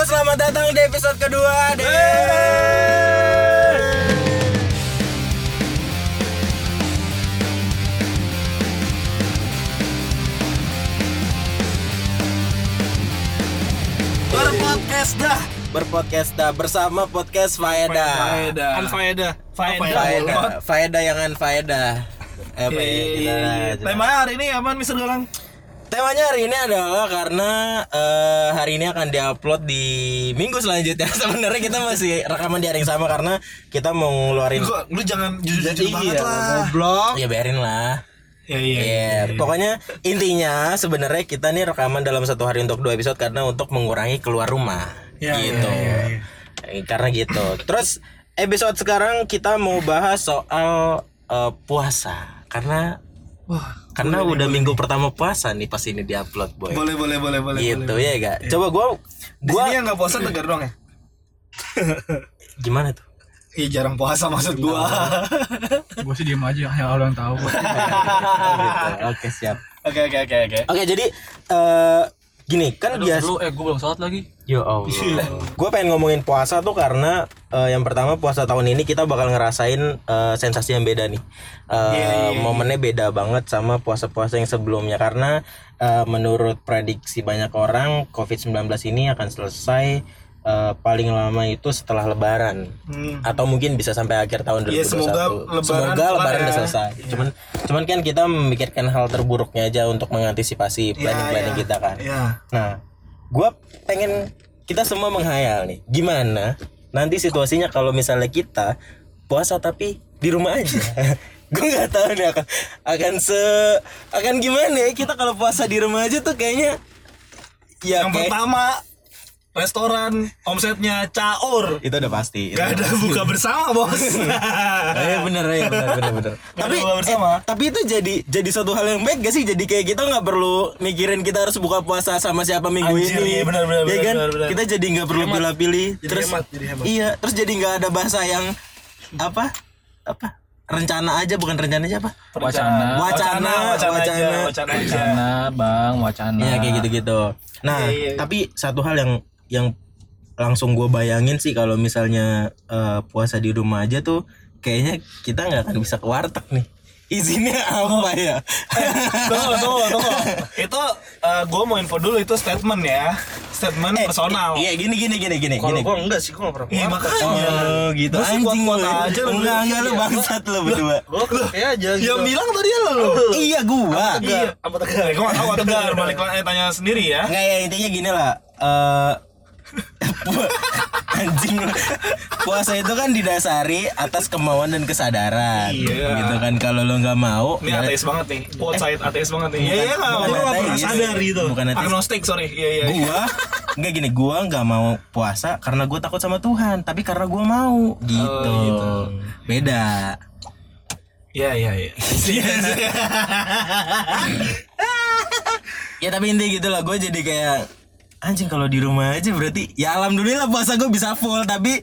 Yo selamat datang di episode kedua deh. Berpodcast dah, berpodcast dah bersama podcast. Faedah. Anfaedah. Faedah. Faedah, Faedah yang Faedah. Eh, apa ya, kita aja. Tema hari ini apa Mister Galang? Temanya hari ini adalah karena eh, hari ini akan diupload di minggu selanjutnya. Sebenarnya kita masih rekaman di hari yang sama karena kita mau ngeluarin Lu, lu jangan jujur-jujur banget Iya, lah. goblok. Ya biarin lah. Ya iya. Iya, pokoknya intinya sebenarnya kita nih rekaman dalam satu hari untuk dua episode karena untuk mengurangi keluar rumah. Ya, gitu. iya, Eh, Karena gitu. Terus episode sekarang kita mau bahas soal eh, puasa karena Wah, karena udah minggu pertama puasa nih pas ini diupload boy. boleh boleh boleh boleh. gitu boleh. ya gak? Coba gua gua yang nggak puasa tegar dong ya? gimana tuh? Iya jarang puasa maksud gua. Gue sih diem aja, yang orang tahu. gitu. Oke siap. Oke oke oke oke. Oke jadi eh gini kan biasa Lu, eh gue belum sholat lagi. Ya Allah. gue pengen ngomongin puasa tuh karena eh, yang pertama puasa tahun ini kita bakal ngerasain eh, sensasi yang beda nih. Eh, Momennya beda banget sama puasa-puasa yang sebelumnya karena eh, menurut prediksi banyak orang COVID-19 ini akan selesai eh, paling lama itu setelah Lebaran Hmm. atau mungkin bisa sampai akhir tahun 2021. Iya, semoga Lebaran Semoga Lebaran ya. udah selesai. Cuman cuman kan kita memikirkan hal terburuknya aja untuk mengantisipasi planning-planning iya. kita kan. Iya. Nah, gue pengen kita semua menghayal nih, gimana nanti situasinya kalau misalnya kita puasa tapi di rumah aja. gue nggak tahu nih akan akan se akan gimana ya kita kalau puasa di rumah aja tuh kayaknya ya Yang kayak pertama restoran omsetnya caur. itu udah pasti. Gak ada buka bersama bos. Eh bener ya bener bener bener. tapi buka bersama. eh, tapi itu jadi jadi suatu hal yang baik gak sih? Jadi kayak kita nggak perlu mikirin kita harus buka puasa sama siapa minggu Anjir, ini. iya, benar, benar, Ya kan? benar, benar. Kita jadi nggak perlu pilih-pilih. Jadi Terus hemat, jadi hemat. iya, terus jadi nggak ada bahasa yang apa apa rencana aja bukan rencana aja apa? Wacana. Wacana, wacana, wacana. aja, wacana aja. Wacana, bang, wacana. Iya kayak gitu-gitu. Nah, Iya, iya. tapi satu hal yang yang langsung gue bayangin sih kalau misalnya eh, puasa di rumah aja tuh kayaknya kita nggak akan bisa ke warteg nih. Izinnya apa ya? tunggu tunggu tunggu itu gue mau info dulu itu statement ya statement personal Iya gini gini gini gini Kalau gini. gua enggak sih, gua enggak pernah Iya makanya Oh gitu sih anjing lu. aja lu. Enggak enggak lu bangsat lu berdua. Gua kayak aja gitu. yang bilang tadi lo lu Iya gua. iya apa tegar gue gak tau tegar balik lagi tanya sendiri ya Nggak ya intinya gini lah. Eh anjing. Puasa itu kan didasari atas kemauan dan kesadaran. Iya. gitu kan. Kalau lo nggak mau ini ya- ateis banget nih. Quote side ateis banget nih. Iya iya nggak bukan gue gak pernah sadar gitu. Bukan ateis. agnostik sorry. Iya iya iya. gua nggak gini. Gua nggak mau puasa karena gua takut sama Tuhan. Tapi karena gua mau. Gitu, beda. Iya iya iya. Ya tapi intinya gitu lah. Gue jadi kayak anjing kalau di rumah aja berarti ya alhamdulillah puasa gue bisa full tapi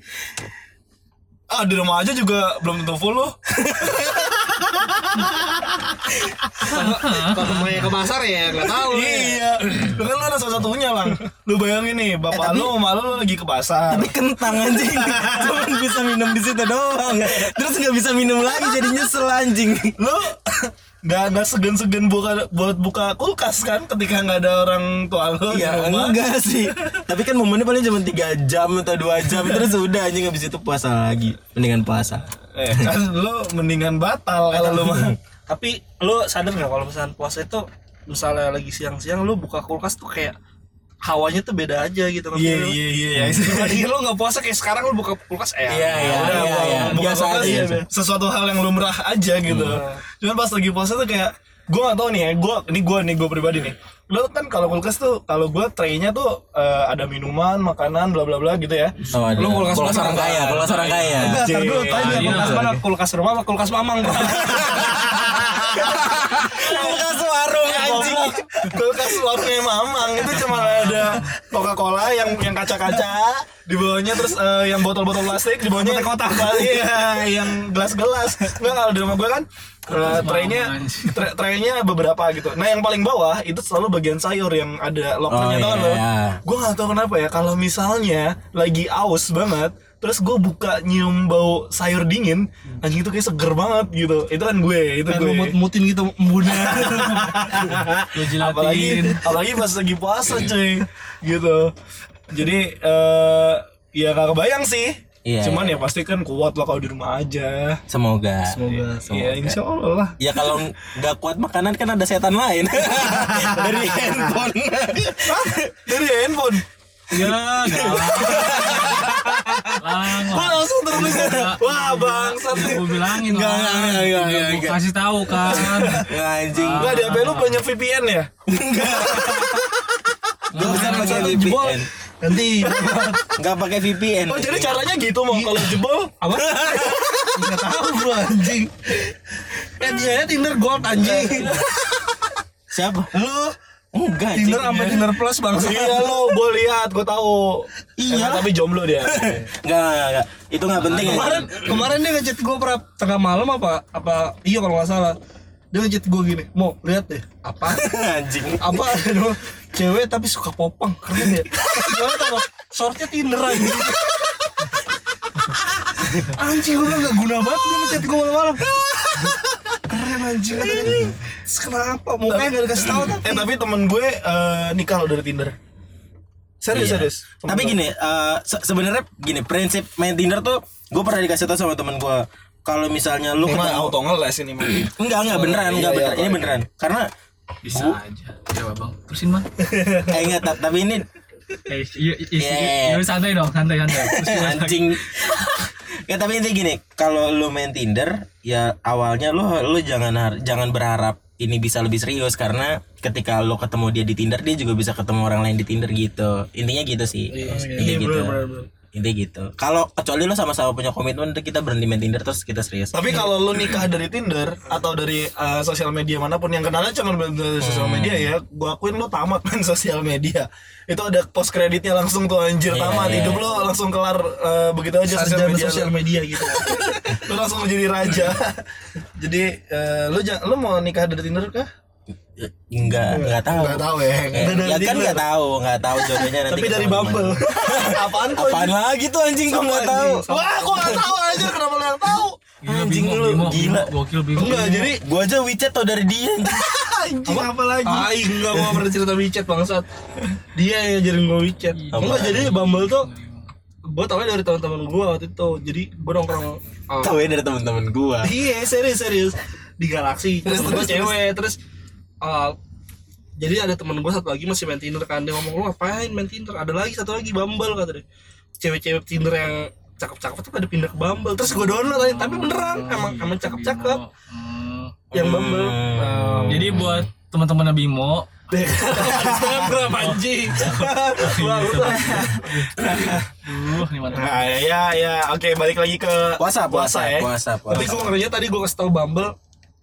ah di rumah aja juga belum tentu full loh. Kalau main ke pasar ya enggak tahu. iya. Lu kan lu ada salah satunya lang lu bayangin nih bapak lu sama lu lagi ke pasar. Tapi kentang anjing. Cuman bisa minum di situ doang. Terus nggak bisa minum lagi jadi nyesel anjing. Lu nggak nggak segan-segan buka buat buka kulkas kan ketika nggak ada orang tua di Ya rumah? enggak sih. Tapi kan momennya paling cuma 3 jam atau 2 jam Terus udah anjing habis itu puasa lagi. Mendingan puasa. Eh, kan lu mendingan batal kalau lu mah. Tapi lu sadar nggak kalau misalnya puasa itu misalnya lagi siang-siang lu buka kulkas tuh kayak hawanya tuh beda aja gitu iya iya iya iya. Dibandingin lu nggak puasa kayak sekarang lu buka kulkas eh Iya, iya, udah iya, buka- iya. buka Biasa kulkas aja, ya, sesuatu hal yang lumrah aja gitu. Cuman pas lagi puasa tuh kayak gue gak tau nih ya gue ini gue nih gue pribadi nih. Lo kan kalau kulkas tuh kalau gue traynya tuh eh, ada minuman makanan bla bla bla gitu ya. Oh. Lu kulkas kulkas orang kaya, kulkas orang kaya. Enggak, tar dulu Iya, tanya iya, kulkas iya. mana kulkas rumah apa kulkas mamang kulkas anjing kulkas warungnya mamang itu cuma ada coca cola yang yang kaca-kaca di bawahnya terus eh, yang botol-botol plastik di bawahnya kotak iya yang gelas-gelas. Nggak kalau di rumah gue kan eh, traynya tra- traynya beberapa gitu. Nah yang paling bawah itu selalu bagian sayur yang ada lokernya Oh, tau iya, lo? iya. gue nggak tahu kenapa ya kalau misalnya lagi aus banget terus gue buka nyium bau sayur dingin anjing itu kayak seger banget gitu itu kan gue itu Kayak gue lumut-mutin gitu embunnya. Lu apalagi jilatin. apalagi pas lagi puasa cuy gitu jadi eh ya gak kebayang sih Iya, cuman ya pasti kan kuat lah kalau di rumah aja Semoga. Semoga. ya insya Allah lah Ya kalau nggak kuat makanan kan ada setan lain dari handphone. Hah? dari handphone Ya, enggak. Lang, langsung terus wah bangsat Gue bilangin Enggak, enggak, enggak, enggak, Gua enggak. kasih tahu kan. Nggak, anjing. Enggak di HP lu banyak VPN ya Gak usah pakai Satu jebol. VPN. Nanti Nggak pakai VPN. oh jadi caranya gitu mau kalau jebol apa? Enggak tahu gua anjing. Eh dia Tinder Gold anjing. Siapa? Lu Enggak. Tinder sama Tinder Plus bang. iya lo gue lihat gue tahu Iya. Tapi jomblo dia Enggak, enggak, enggak. Itu nggak penting kemarin anjing. kemarin dia ngechat gue pernah tengah malam apa apa iya kalau nggak salah dia ngechat gue gini mau lihat deh apa Anjing. apa cewek tapi suka popang keren ya gimana tau shortnya Tinder aja anjing gue nggak guna banget dia ngechat gue malam-malam keren katanya Terus kenapa mukanya gak dikasih tau tapi eh tapi temen gue eh, nikah lo dari Tinder serius Iya. serius Tapi gini, eh, se- sebenarnya gini, prinsip main Tinder tuh gue pernah dikasih tau sama teman gue. Kalau misalnya lu Ini ketemu auto ngeles ini mah Enggak, enggak beneran, enggak iya, beneran. iya, Ini iya. beneran. Karena Bisa aja. Ya, Bang. Terusin, Bang. eh enggak, ta- tapi ini Eh, iya, iya, Yeah. iya, santai dong, santai, santai. Anjing. Ya tapi intinya gini, kalau lu main Tinder, ya awalnya lu lu jangan jangan berharap ini bisa lebih serius karena ketika lu ketemu dia di Tinder, dia juga bisa ketemu orang lain di Tinder gitu. Intinya gitu sih. Intinya gitu. Intinya gitu. Kalau kecuali lu sama-sama punya komitmen, kita berhenti main Tinder terus kita serius. Tapi kalau lu nikah dari Tinder atau dari uh, sosial media mana pun yang kenalnya cuma dari sosial media ya, gua akuin lu tamat main sosial media. Itu ada post kreditnya langsung tuh anjir Iya, tamat iya. hidup lu langsung kelar uh, begitu aja sosial media. sosial media gitu lu langsung menjadi raja. Jadi uh, lu jangan lu mau nikah dari Tinder kah? Enggak, enggak tahu. Enggak tahu ya. Eh, ya kan enggak tahu, enggak tahu jodohnya nanti. Tapi dari Bumble. Apaan tuh? Apaan lagi tuh anjing gua enggak tahu. Wah, gua enggak tahu aja kenapa lu yang tahu. Gila, Anjing lu, gila. Gokil, Bimo. Enggak, jadi Gua aja WeChat tau dari dia. anjing. apa lagi? Ah, enggak gua pernah cerita WeChat bangsat. Dia yang ngajarin gua WeChat. Enggak jadi Bumble tuh gua tau dari teman-teman gua waktu itu. Jadi gua nongkrong ah, Tahu ya dari teman-teman gua. Iya serius serius di Galaxy. Terus gue cewek terus uh, jadi ada temen gue satu lagi masih main Tinder kan. Dia ngomong lu ngapain main Tinder? Ada lagi satu lagi Bumble kata dia. Cewek-cewek Tinder yang cakep-cakep tuh pada pindah ke Bumble. Terus gue download aja tapi beneran emang emang cakep-cakep. Hmm. yang Bumble. Hmm. Jadi buat teman-teman Bimo, berapa anjing. Duh, ini mantap. Nah, ya ya oke balik lagi ke Puasa, puasa, ya. puasa, puasa. tapi gue ngerinya tadi gue kasih tau Bumble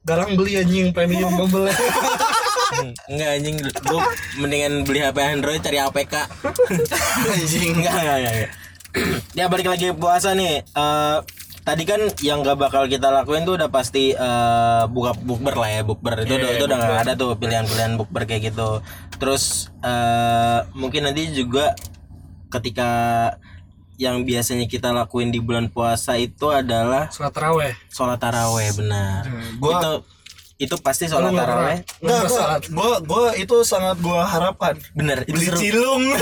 Garang beli anjing premium Bumble Enggak anjing, gua mendingan beli HP Android cari APK. anjing, enggak, enggak, enggak. enggak. ya balik lagi puasa nih. Eh tadi kan yang gak bakal kita lakuin tuh udah pasti eh, buka bukber lah ya, bukber itu udah itu udah gak ada tuh pilihan-pilihan bukber kayak gitu. Terus eh mungkin nanti juga ketika yang biasanya kita lakuin di bulan puasa itu adalah Sholat taraweh sholat taraweh benar. gua- itu itu pasti sholat taraweh. Enggak, gua, gua, gua itu sangat gua harapkan. Bener, itu Beli seru. cilung.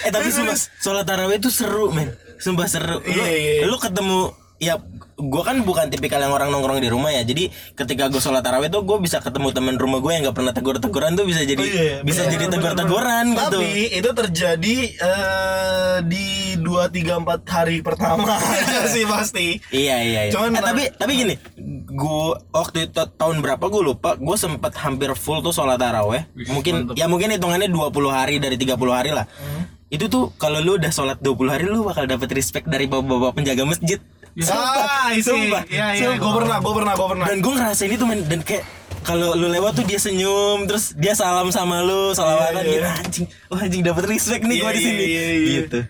Eh tapi sumpah sholat tarawih itu seru men Sumpah seru Lu, Iya, iya, iya. lu ketemu Ya gue kan bukan tipikal yang orang nongkrong di rumah ya. Jadi ketika gue sholat tarawih tuh Gue bisa ketemu teman rumah gue yang gak pernah tegur-teguran tuh Bisa jadi Oh, iya, bisa bener, jadi bener, tegur-teguran gitu. Tapi itu terjadi eh, di 2 3 4 hari pertama sih pasti. Iya iya iya. Cuman- Eh, tapi tapi gini Gue waktu itu tahun berapa gue lupa Gue sempet hampir full tuh sholat tarawih. Mungkin ya mungkin hitungannya 20 hari dari 30 hari lah. Hmm. Itu tuh kalau lu udah sholat 20 hari Lu bakal dapet respect dari bapak-bapak penjaga masjid Ah, isi. Sumpah, Iya, iya, sumpah. gua pernah, gua pernah, gua pernah. dan gue ngerasain itu men dan kayak kalau lu lewat tuh dia senyum terus dia salam sama lu salawatan Iya, iya. gitu anjing wah anjing dapat respect nih gua Iya, di sini iya, iya, iya. gitu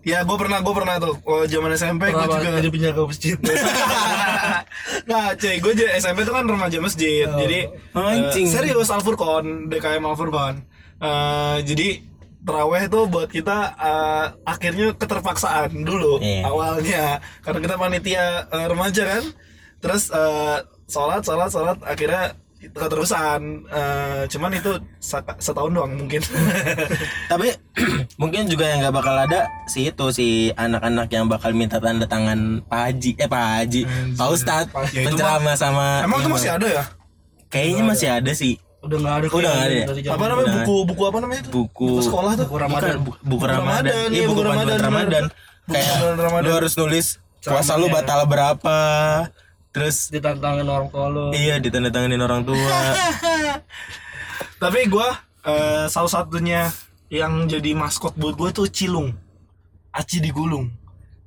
Ya gue pernah gue pernah tuh oh, zaman SMP gue juga jadi penjaga masjid nah cuy gue jadi SMP itu kan remaja masjid jadi Oh, anjing. eh, serius Al Furqon DKM Al Furqon Eh, jadi teraweh itu buat kita eh, akhirnya keterpaksaan dulu Iya. awalnya. Karena kita panitia eh, remaja kan. Terus eh, sholat sholat sholat akhirnya keterusan. Eh, cuman itu setahun doang mungkin. Tapi mungkin juga yang nggak bakal ada si itu si anak-anak yang bakal minta tanda tangan Pak Haji. Eh Pak Haji. Pak Ustadz. Ya, penceramah sama emang itu masih ada ya? Kayaknya masih ada sih udah nggak ada Udah nggak ada ya? dari apa namanya Udah. buku buku apa namanya itu buku Buku sekolah tuh Buku Ramadan. Bukan, bu- buku Ramadan, iya, iya buku buku Ramadan, Ramadan, kayak Buku Ramadan. lu harus nulis puasa lu batal berapa terus ditantangin orang tua lu iya ditandatanganin orang tua Tapi gue eh, salah satunya yang jadi maskot buat gue tuh Cilung. Aci digulung.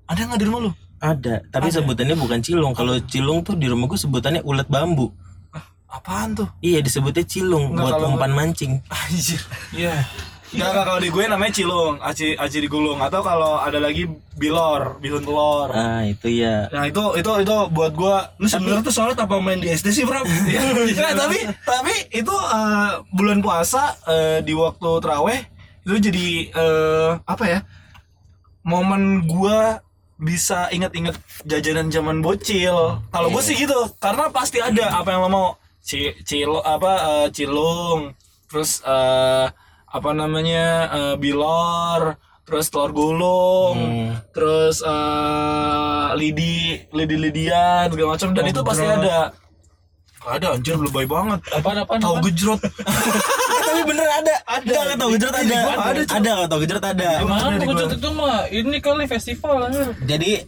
Ada nggak di rumah lu? ada tapi sebutannya bukan cilung kalau cilung tuh di rumah gue sebutannya ulet bambu Apaan tuh? iya disebutnya cilung Nggak, buat kalau- umpan mancing. Anjir. Iya. Enggak, enggak, kalau di gue namanya Cilung, Aci Aci digulung atau kalau ada lagi Bilor, bihun telur. ah itu ya Nah, itu itu itu buat gue lu sebenarnya tuh soalnya apa main di SD sih bro. Nah, tapi tapi itu eh, bulan puasa eh, di waktu teraweh itu jadi eh, apa ya momen gua bisa inget-inget jajanan zaman bocil. Kalau gue sih gitu karena pasti ada apa yang lo mau Ci, cilo apa eh, cilung terus eh, apa namanya eh, bilor terus telur gulung Hmm. terus eh, lidi lidi lidian segala macam. Dan itu pasti ada. Ada anjir lebay banget. Apaan apaan? tahu gejrot. Tapi bener ada. Ada. Nggak tahu gejrot ada. gua ada, ada nggak tahu gejrot ada. Mana gua. itu mah ini kali festival jadi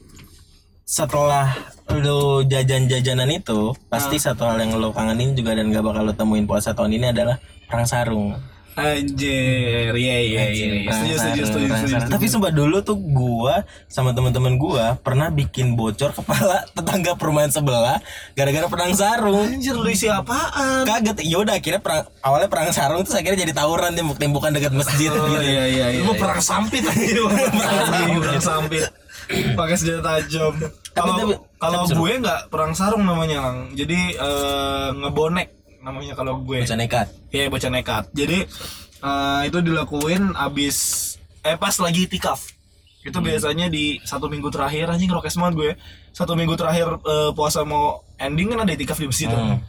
setelah lu jajan-jajanan itu pasti Ah. satu hal yang lu kangenin juga dan gak bakal lu temuin puasa tahun ini adalah perang sarung. Anjir iya iya iya iya. Setuju setuju setuju setuju. tapi sumpah dulu tuh gua sama teman-teman gua pernah bikin bocor kepala tetangga perumahan sebelah gara-gara perang sarung. Anjir lu isi apaan? Kaget. Yaudah akhirnya perang awalnya perang sarung terus akhirnya jadi tawuran tembok-tembokan dekat masjid gitu. iya iya lu perang sampit. Aja perang sampit perang sampit pakai senjata tajam kalau kalau gue nggak perang sarung namanya lang jadi eh, ngebonek namanya kalau gue bocah nekat Iya bocah nekat. Jadi eh, itu dilakuin abis eh pas lagi tikaf. Itu biasanya di satu minggu terakhir anjing rokes banget gue. Satu minggu terakhir eh, puasa mau ending kan ada itikaf di masjid. Hmm.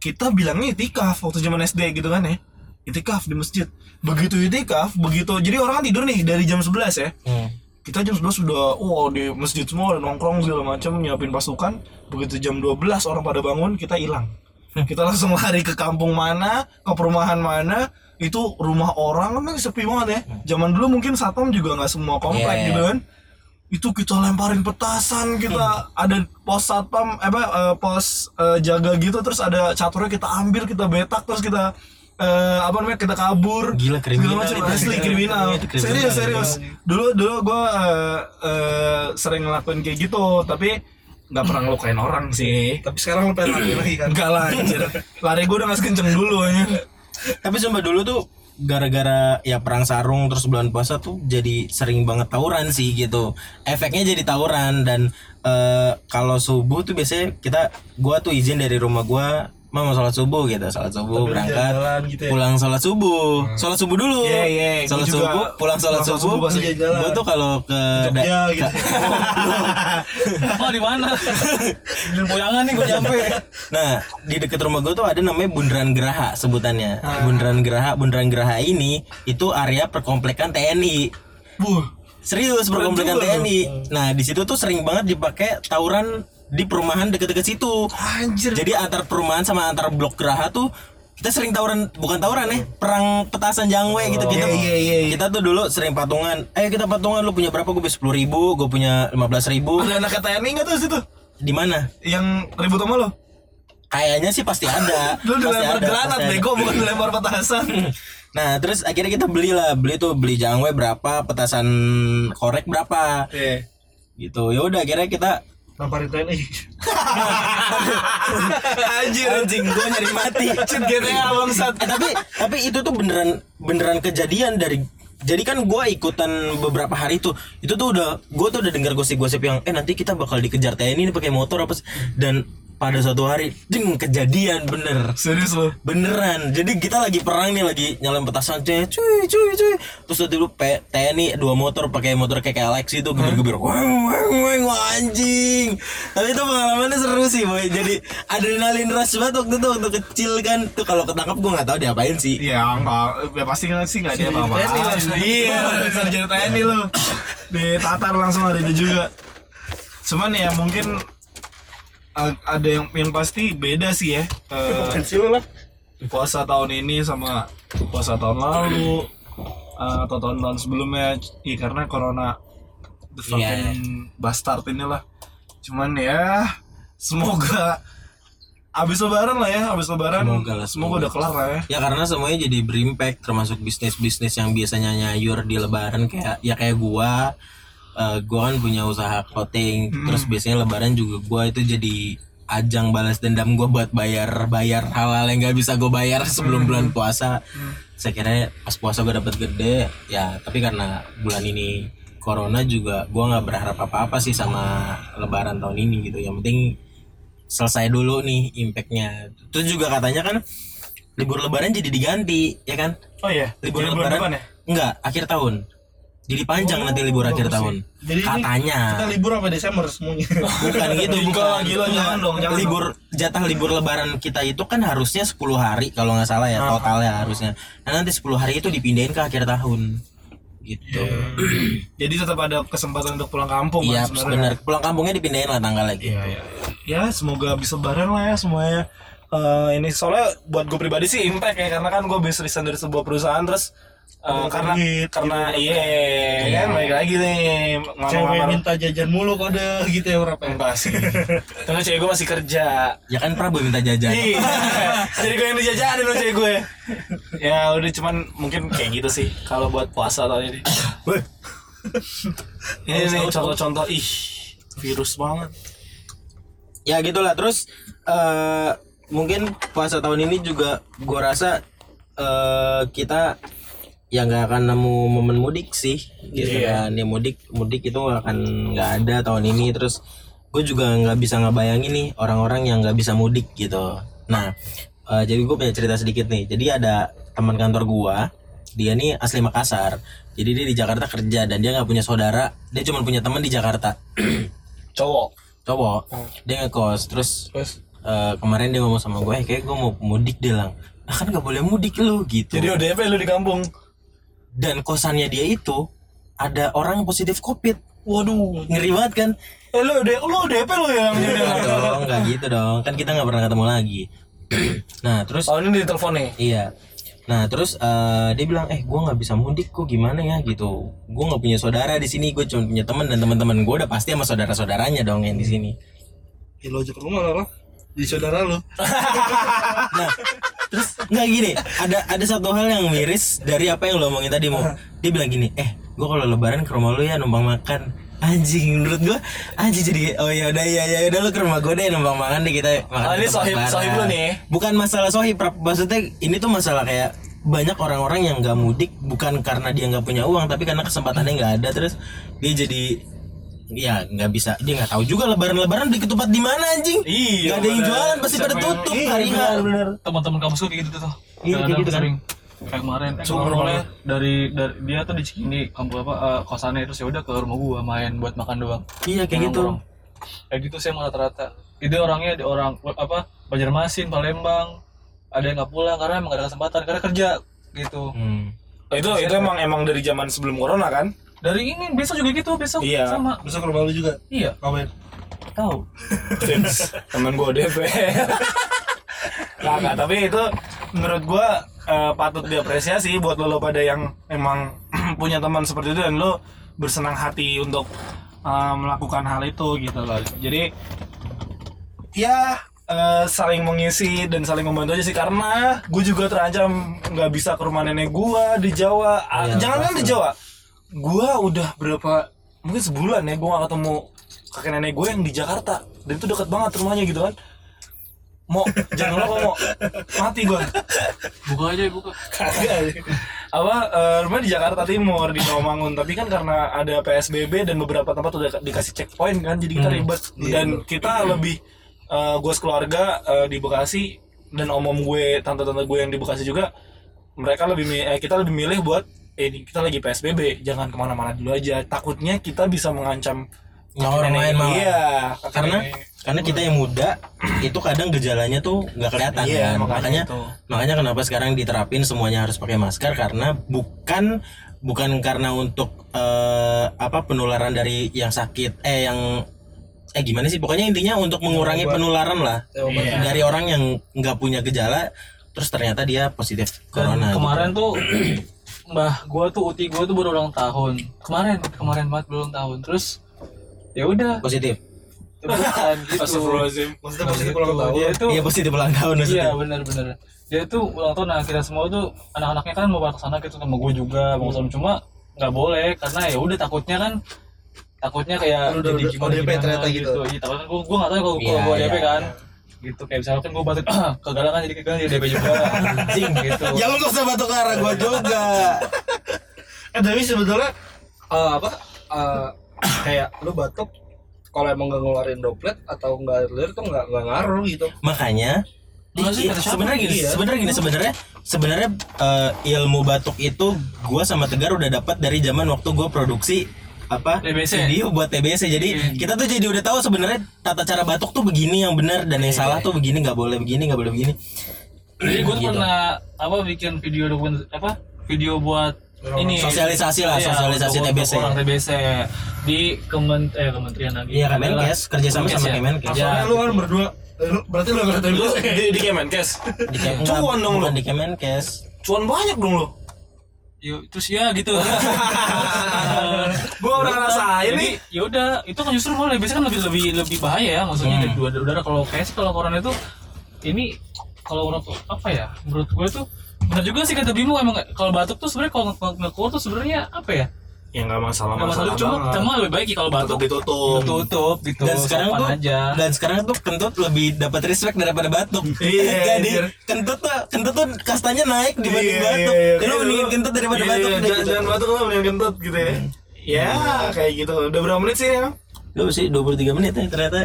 Kita bilangnya itikaf waktu zaman SD gitu kan ya. Itikaf di masjid. Begitu itikaf, begitu jadi orang kan tidur nih dari jam 11 ya. Hmm. Kita jam 11 sudah wow di masjid semua ada nongkrong segala macam nyiapin pasukan. Begitu jam 12 orang pada bangun, kita hilang. Kita langsung lari ke kampung mana, ke perumahan mana, itu rumah orang kan sepi banget ya. Zaman dulu mungkin satpam juga nggak semua komplek Yeah. gitu kan. Itu kita lemparin petasan, kita ada pos satpam, eh, apa eh, pos eh, jaga gitu, terus ada caturnya kita ambil, kita betak, terus kita eh, apa namanya kita kabur. Gila, kriminal Segala macam. asli kriminal. Iya, kriminal. Serius serius. Dulu dulu gue sering ngelakuin kayak gitu, tapi nggak pernah ngelukain orang sih. tapi sekarang lu pengen lagi lagi kan Enggak lah anjir. Lari gue udah gak sekenceng dulu aja. Tapi sumpah dulu tuh gara-gara ya perang sarung terus bulan puasa tuh jadi sering banget tawuran sih gitu. Efeknya jadi tawuran dan eh, kalau subuh tuh biasanya kita gua tuh izin dari rumah gua mau sholat subuh gitu sholat subuh berangkat jalan-jalan gitu ya. pulang sholat subuh sholat subuh dulu Iya, iya, sholat juga subuh pulang sholat subuh subuh jalan. gua tuh kalau ke ya gitu Oh di mana? Di Boyangan nih gue nyampe. Nah, di dekat rumah gue tuh ada namanya Bundaran Geraha sebutannya. Bundaran Geraha, Bundaran Geraha ini itu area perkomplekan TNI. Buh. Serius perkomplekan TNI. Nah, di situ tuh sering banget dipakai tawuran di perumahan deket-deket situ. Anjir. Jadi antar perumahan sama antar blok Geraha tuh kita sering tawuran bukan tawuran ya perang petasan jangwe gitu kita iya, iya, iya. kita tuh dulu sering patungan eh kita patungan lu punya berapa gue sepuluh ribu gue punya lima belas ribu Ada anak TNI nggak tuh situ? di mana Yang ribut sama lo? kayaknya sih pasti ada Lu dilempar granat bego bukan dilempar petasan. Nah terus akhirnya kita beli lah beli tuh beli jangwe berapa petasan korek berapa Iya. gitu ya udah akhirnya kita namparin TNI Anjir. anjing gue nyari mati Cheat GTA bangsat. Eh, tapi tapi itu tuh beneran beneran kejadian dari jadi kan gue ikutan beberapa hari itu itu tuh udah gue tuh udah dengar gosip-gosip yang eh nanti kita bakal dikejar TNI ini pakai motor apa sih dan pada suatu hari ding kejadian bener. Serius lo. beneran. Jadi kita lagi perang nih lagi nyalain petasan cuy cuy cuy cuy. Terus itu P- TNI dua motor pakai motor kayak Alex itu gebir-gebir wang wang wah, anjing. Tapi itu pengalamannya seru sih boy. Jadi adrenalin rush banget waktu itu waktu kecil kan. Tuh kalau ketangkap gue nggak tahu diapain sih. Ya enggak, ya pasti kan sih enggak dia apa-apa. Iya, sarjana TNI lu. Ditatar langsung ada itu juga. Cuman ya mungkin ada yang yang pasti beda sih ya. Lah. puasa tahun ini sama puasa tahun lalu eh, atau tahun-tahun sebelumnya. Iya karena corona the Iya. fucking bastard inilah. Cuman ya semoga abis lebaran lah ya abis lebaran Semoga lah, semoga udah kelar lah ya. Ya karena semuanya jadi berimpact termasuk bisnis bisnis yang biasanya nyayur di lebaran kayak ya kayak gua Eh, gua kan punya usaha clothing terus biasanya lebaran juga gua itu jadi ajang balas dendam gua buat bayar bayar hal-hal yang gak bisa gue bayar sebelum bulan puasa. Saya kira pas puasa gue dapet gede ya tapi karena bulan ini corona juga gua nggak berharap apa-apa sih sama lebaran tahun ini gitu. Yang penting selesai dulu nih impactnya. Terus juga katanya kan libur lebaran jadi diganti ya kan? Oh iya libur Jadi bulan lebaran depan ya? Enggak akhir tahun jadi panjang nanti libur akhir tahun. Jadi katanya. kita libur apa Desember semuanya? Bukan gitu bukan. gila, jangan dong, jangan libur jatah libur lebaran kita itu kan harusnya 10 hari kalau nggak salah ya totalnya harusnya. Nah nanti 10 hari itu dipindahin ke akhir tahun. Gitu. Jadi tetap ada kesempatan untuk pulang kampung iya kan sebenarnya? benar. Pulang kampungnya dipindahin lah tanggal lagi Iya, iya, iya. Ya, semoga bisa lebaran lah ya semuanya. Eh, ini soalnya buat gue pribadi sih impact ya karena kan gue resign dari sebuah perusahaan terus eh, karena karena iya kan balik lagi nih cewek ngamar-ngamar minta jajan mulu kode gitu ya berapa ya? Enggak sih. Karena cewek gue masih kerja. Ya kan Prabu minta jajan. Iya. Jadi gue yang dijajanin sama cewek gue ya udah cuman mungkin kayak gitu sih kalau buat puasa tahun ini. Ini nih contoh-contoh. Ih virus banget. Ya gitulah terus eh mungkin puasa tahun ini juga gua rasa eh kita ya nggak akan nemu momen mudik sih gitu Iya. kan. Ya mudik mudik itu nggak akan nggak ada tahun ini. Terus gue juga nggak bisa ngebayangin nih orang-orang yang nggak bisa mudik gitu. Nah eh, jadi gue punya cerita sedikit nih. Jadi ada teman kantor gua dia nih asli Makassar. Jadi dia di Jakarta kerja dan dia nggak punya saudara. Dia cuma punya teman di Jakarta. Cowok? Cowok. Dia ngekos terus terus? eh, kemarin dia ngomong sama gue "Eh, kayak gue mau mudik dia lang. Nah, kan nggak boleh mudik lu gitu. Jadi ODP lu di kampung dan kosannya dia itu ada orang yang positif covid. Waduh ngeri banget kan? Eh lu udah lu DP yang jadi Nggak dong nggak gitu dong. Kan kita nggak pernah ketemu lagi. Nah terus Oh ini di telepon nih. iya. Nah terus eh, dia bilang eh gue nggak bisa mudik kok gimana ya? Gitu. Gue nggak punya saudara di sini gue cuma punya teman dan teman-teman gue udah pasti sama saudara saudaranya dong yang di sini. Ya lo ajak rumah lah di saudara lo. Nah, terus nggak gini, ada ada satu hal yang miris dari apa yang lo omongin tadi mau. Dia bilang gini, eh, gua kalau lebaran ke rumah lu ya numpang makan. Anjing, menurut gua anjing jadi oh ya udah ya ya udah lu ke rumah gua deh numpang makan deh kita makan. Oh, ini sohib- lebaran." sohib lu nih. Bukan masalah sohib, Prap. maksudnya ini tuh masalah kayak banyak orang-orang yang nggak mudik bukan karena dia nggak punya uang tapi karena kesempatannya nggak ada terus dia jadi ya nggak bisa dia nggak tahu juga lebaran-lebaran beli ketupat di mana anjing Iya, nggak ada yang bener. jualan pasti pada tutup Iya, hari bener-bener. teman-teman kampus gue kayak gitu tuh Iya, kayak gitu kan. sering kayak kemarin eh, Cuma rumah. dari dari dia tuh di Cikini kampus apa eh, kosannya terus ya udah ke rumah gua main buat makan doang iya kayak gitu Nongkrong. kayak gitu sih emang rata-rata itu orangnya di orang apa Banjarmasin Palembang ada yang nggak pulang karena emang gak ada kesempatan karena kerja gitu Hmm. Oh, itu itu emang emang dari zaman sebelum corona kan? Dari ini besok juga gitu besok Iya. sama besok ke rumah lo juga iya ngapain tahu temen gue DP. Nggak, tapi itu menurut gua eh, patut diapresiasi buat lo, lo pada yang emang punya teman seperti itu dan lo bersenang hati untuk eh, melakukan hal itu gitu loh. Jadi ya eh, saling mengisi dan saling membantu aja sih karena gue juga terancam nggak bisa ke rumah nenek gua di Jawa. Iya, Jangan kan di Jawa. Gua udah berapa mungkin sebulan ya gua gak ketemu kakek nenek gue yang di Jakarta. Dan itu dekat banget rumahnya gitu kan. Mau jangan lupa mau mati gue buka aja buka. Kagak apa eh, rumahnya di Jakarta Timur di Rawamangun. Tapi kan karena ada PSBB dan beberapa tempat udah dikasih checkpoint kan jadi kita ribet. Dan kita lebih eh, gue sekeluarga eh, di Bekasi. Dan om-om gue tante-tante gue yang di Bekasi juga mereka lebih eh, kita lebih milih buat eh ini kita lagi PSBB jangan ke mana-mana dulu aja takutnya kita bisa mengancam orang lain malah. iya karena nenek. karena kita yang muda itu kadang gejalanya tuh nggak kelihatan Iya, kan. makanya makanya itu. makanya kenapa sekarang diterapin semuanya harus pakai masker karena bukan bukan karena untuk eh, apa penularan dari yang sakit eh yang eh gimana sih pokoknya intinya untuk mengurangi penularan lah Iya. dari orang yang nggak punya gejala terus ternyata dia positif Dan corona gitu. kemarin tuh mbah gua tuh uti gua tuh baru ulang tahun. Kemarin kemarin banget ulang tahun. Terus ya udah. Positif? Bukan gitu. Astagfirullahaladzim. maksudnya positif Gitu. ulang tahun? Dia tuh iya positif ulang tahun iya benar-benar dia tuh ulang tahun nah kita semua tuh anak-anaknya kan mau ke sana gitu sama gue juga mau ke sana. Cuma nggak boleh karena ya udah takutnya kan takutnya kayak Udah- jadi udah gimana gimana ternyata gitu. iya takutnya gue gue nggak tahu kalau Iya, gue ODP iya, kan. iya. Gitu. Kayak misalkan gue batuk kegalakan jadi kegagalan jadi DP juga anjing gitu. Ya lu gak usah batuk ke arah gua juga. Eh tapi sebetulnya eh, apa eh, kayak lu batuk kalau emang gak ngeluarin droplet atau nggak air tuh nggak nggak ngaruh gitu. Makanya Masa sih, i- kata siapa? sebenarnya gini Iya. sebenarnya gini sebenarnya sebenarnya eh, ilmu batuk itu gua sama Tegar udah dapat dari zaman waktu gua produksi apa TBC. video buat TBC jadi Iya. kita tuh jadi udah tahu sebenarnya tata cara batuk tuh begini yang benar dan yang salah tuh begini nggak boleh begini nggak boleh begini jadi gue Gitu. pernah apa bikin video dokumen apa video buat ini Sosialisasi lah, Iya, sosialisasi untuk- TBC. untuk orang TBC di kemen eh kementerian lagi Iya, Kemenkes, kerjasama sama ya. Kemenkes. Ya, lu kan berdua lu- berarti lu gak Iya. lu di, di Kemenkes di Kem- Cuan dong lu. di Kemenkes cuan banyak dong lu Yuk, terus ya gitu. gua udah ngerasain nih ya udah, itu kan justru malah biasanya kan lebih lebih lebih bahaya ya maksudnya dari dua udara kalau kayak sih kalau corona itu ini kalau menurut apa ya? Menurut gue tuh benar juga sih kata Bimo emang kalau batuk tuh sebenarnya kalau keluar tuh sebenarnya apa ya? Ya nggak masalah Nggak masalah. cuma cuma lebih baik kalau batuk. Ditutup. tutup gitu. dan sekarang tuh aja. dan sekarang tuh kentut lebih dapat respect daripada batuk. Iya, jadi anjir. kentut tuh kentut tuh kastanya naik dibanding Iya, batuk. iya, iya. lu mendingin kentut daripada Iya, batuk. iya, deh, jangan, gitu. jangan batuk lah mendingan kentut gitu ya. Ya kayak gitu. Udah berapa menit sih ya lu sih 23 menit ya ternyata.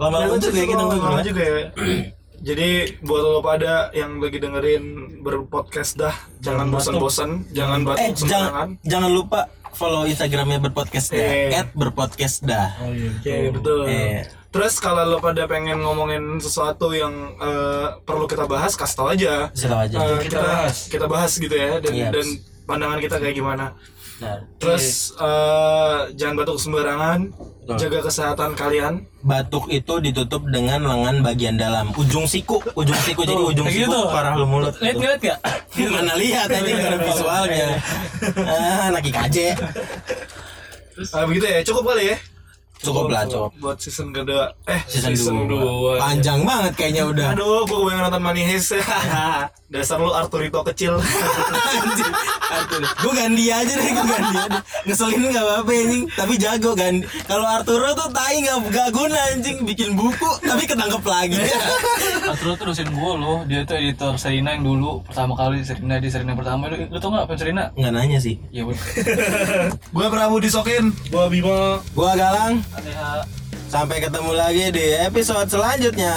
Lama-lama juga ya kita Lama ngobrol juga ya. Jadi buat lo pada yang lagi dengerin berpodcast dah jangan bosan-bosan jangan batuk eh sembarangan. jangan jangan lupa follow instagramnya berpodcast dah Eh. at berpodcast dah Oke betul. Iya. Terus kalau lo pada pengen ngomongin sesuatu yang eh, perlu kita bahas, kasih tau aja. Kasih aja. Eh, kita kita bahas gitu ya dan Iya. dan pandangan kita kayak gimana. Nah, Terus eh, jangan batuk sembarangan, Betul. jaga kesehatan kalian. batuk itu ditutup dengan lengan bagian dalam ujung siku ujung siku jadi ujung siku gitu. parah lu mulut Lihat gitu. lihat ya. mana lihat aja nggak ada visualnya ah anak IKJ Ah, begitu ya, cukup kali ya. Cukup lah cukup Buat season kedua. Eh, season, season, dua. dua. panjang banget kayaknya udah Aduh, gua kebayang nonton Money Heist. Dasar lu Arturito kecil. gue ganti aja deh gue ganti aja ngeselin nggak apa-apa anjing tapi jago kan kalau Arturo tuh tai nggak nggak guna anjing bikin buku tapi ketangkep lagi Arturo tuh dosen gue loh, dia tuh editor Serina yang dulu pertama kali Serina di Serina pertama lu, lu tau nggak apa Serina? nggak nanya sih Ya udah. gua Prabu disokin. gua Bima gua galang Sampai ketemu lagi di episode selanjutnya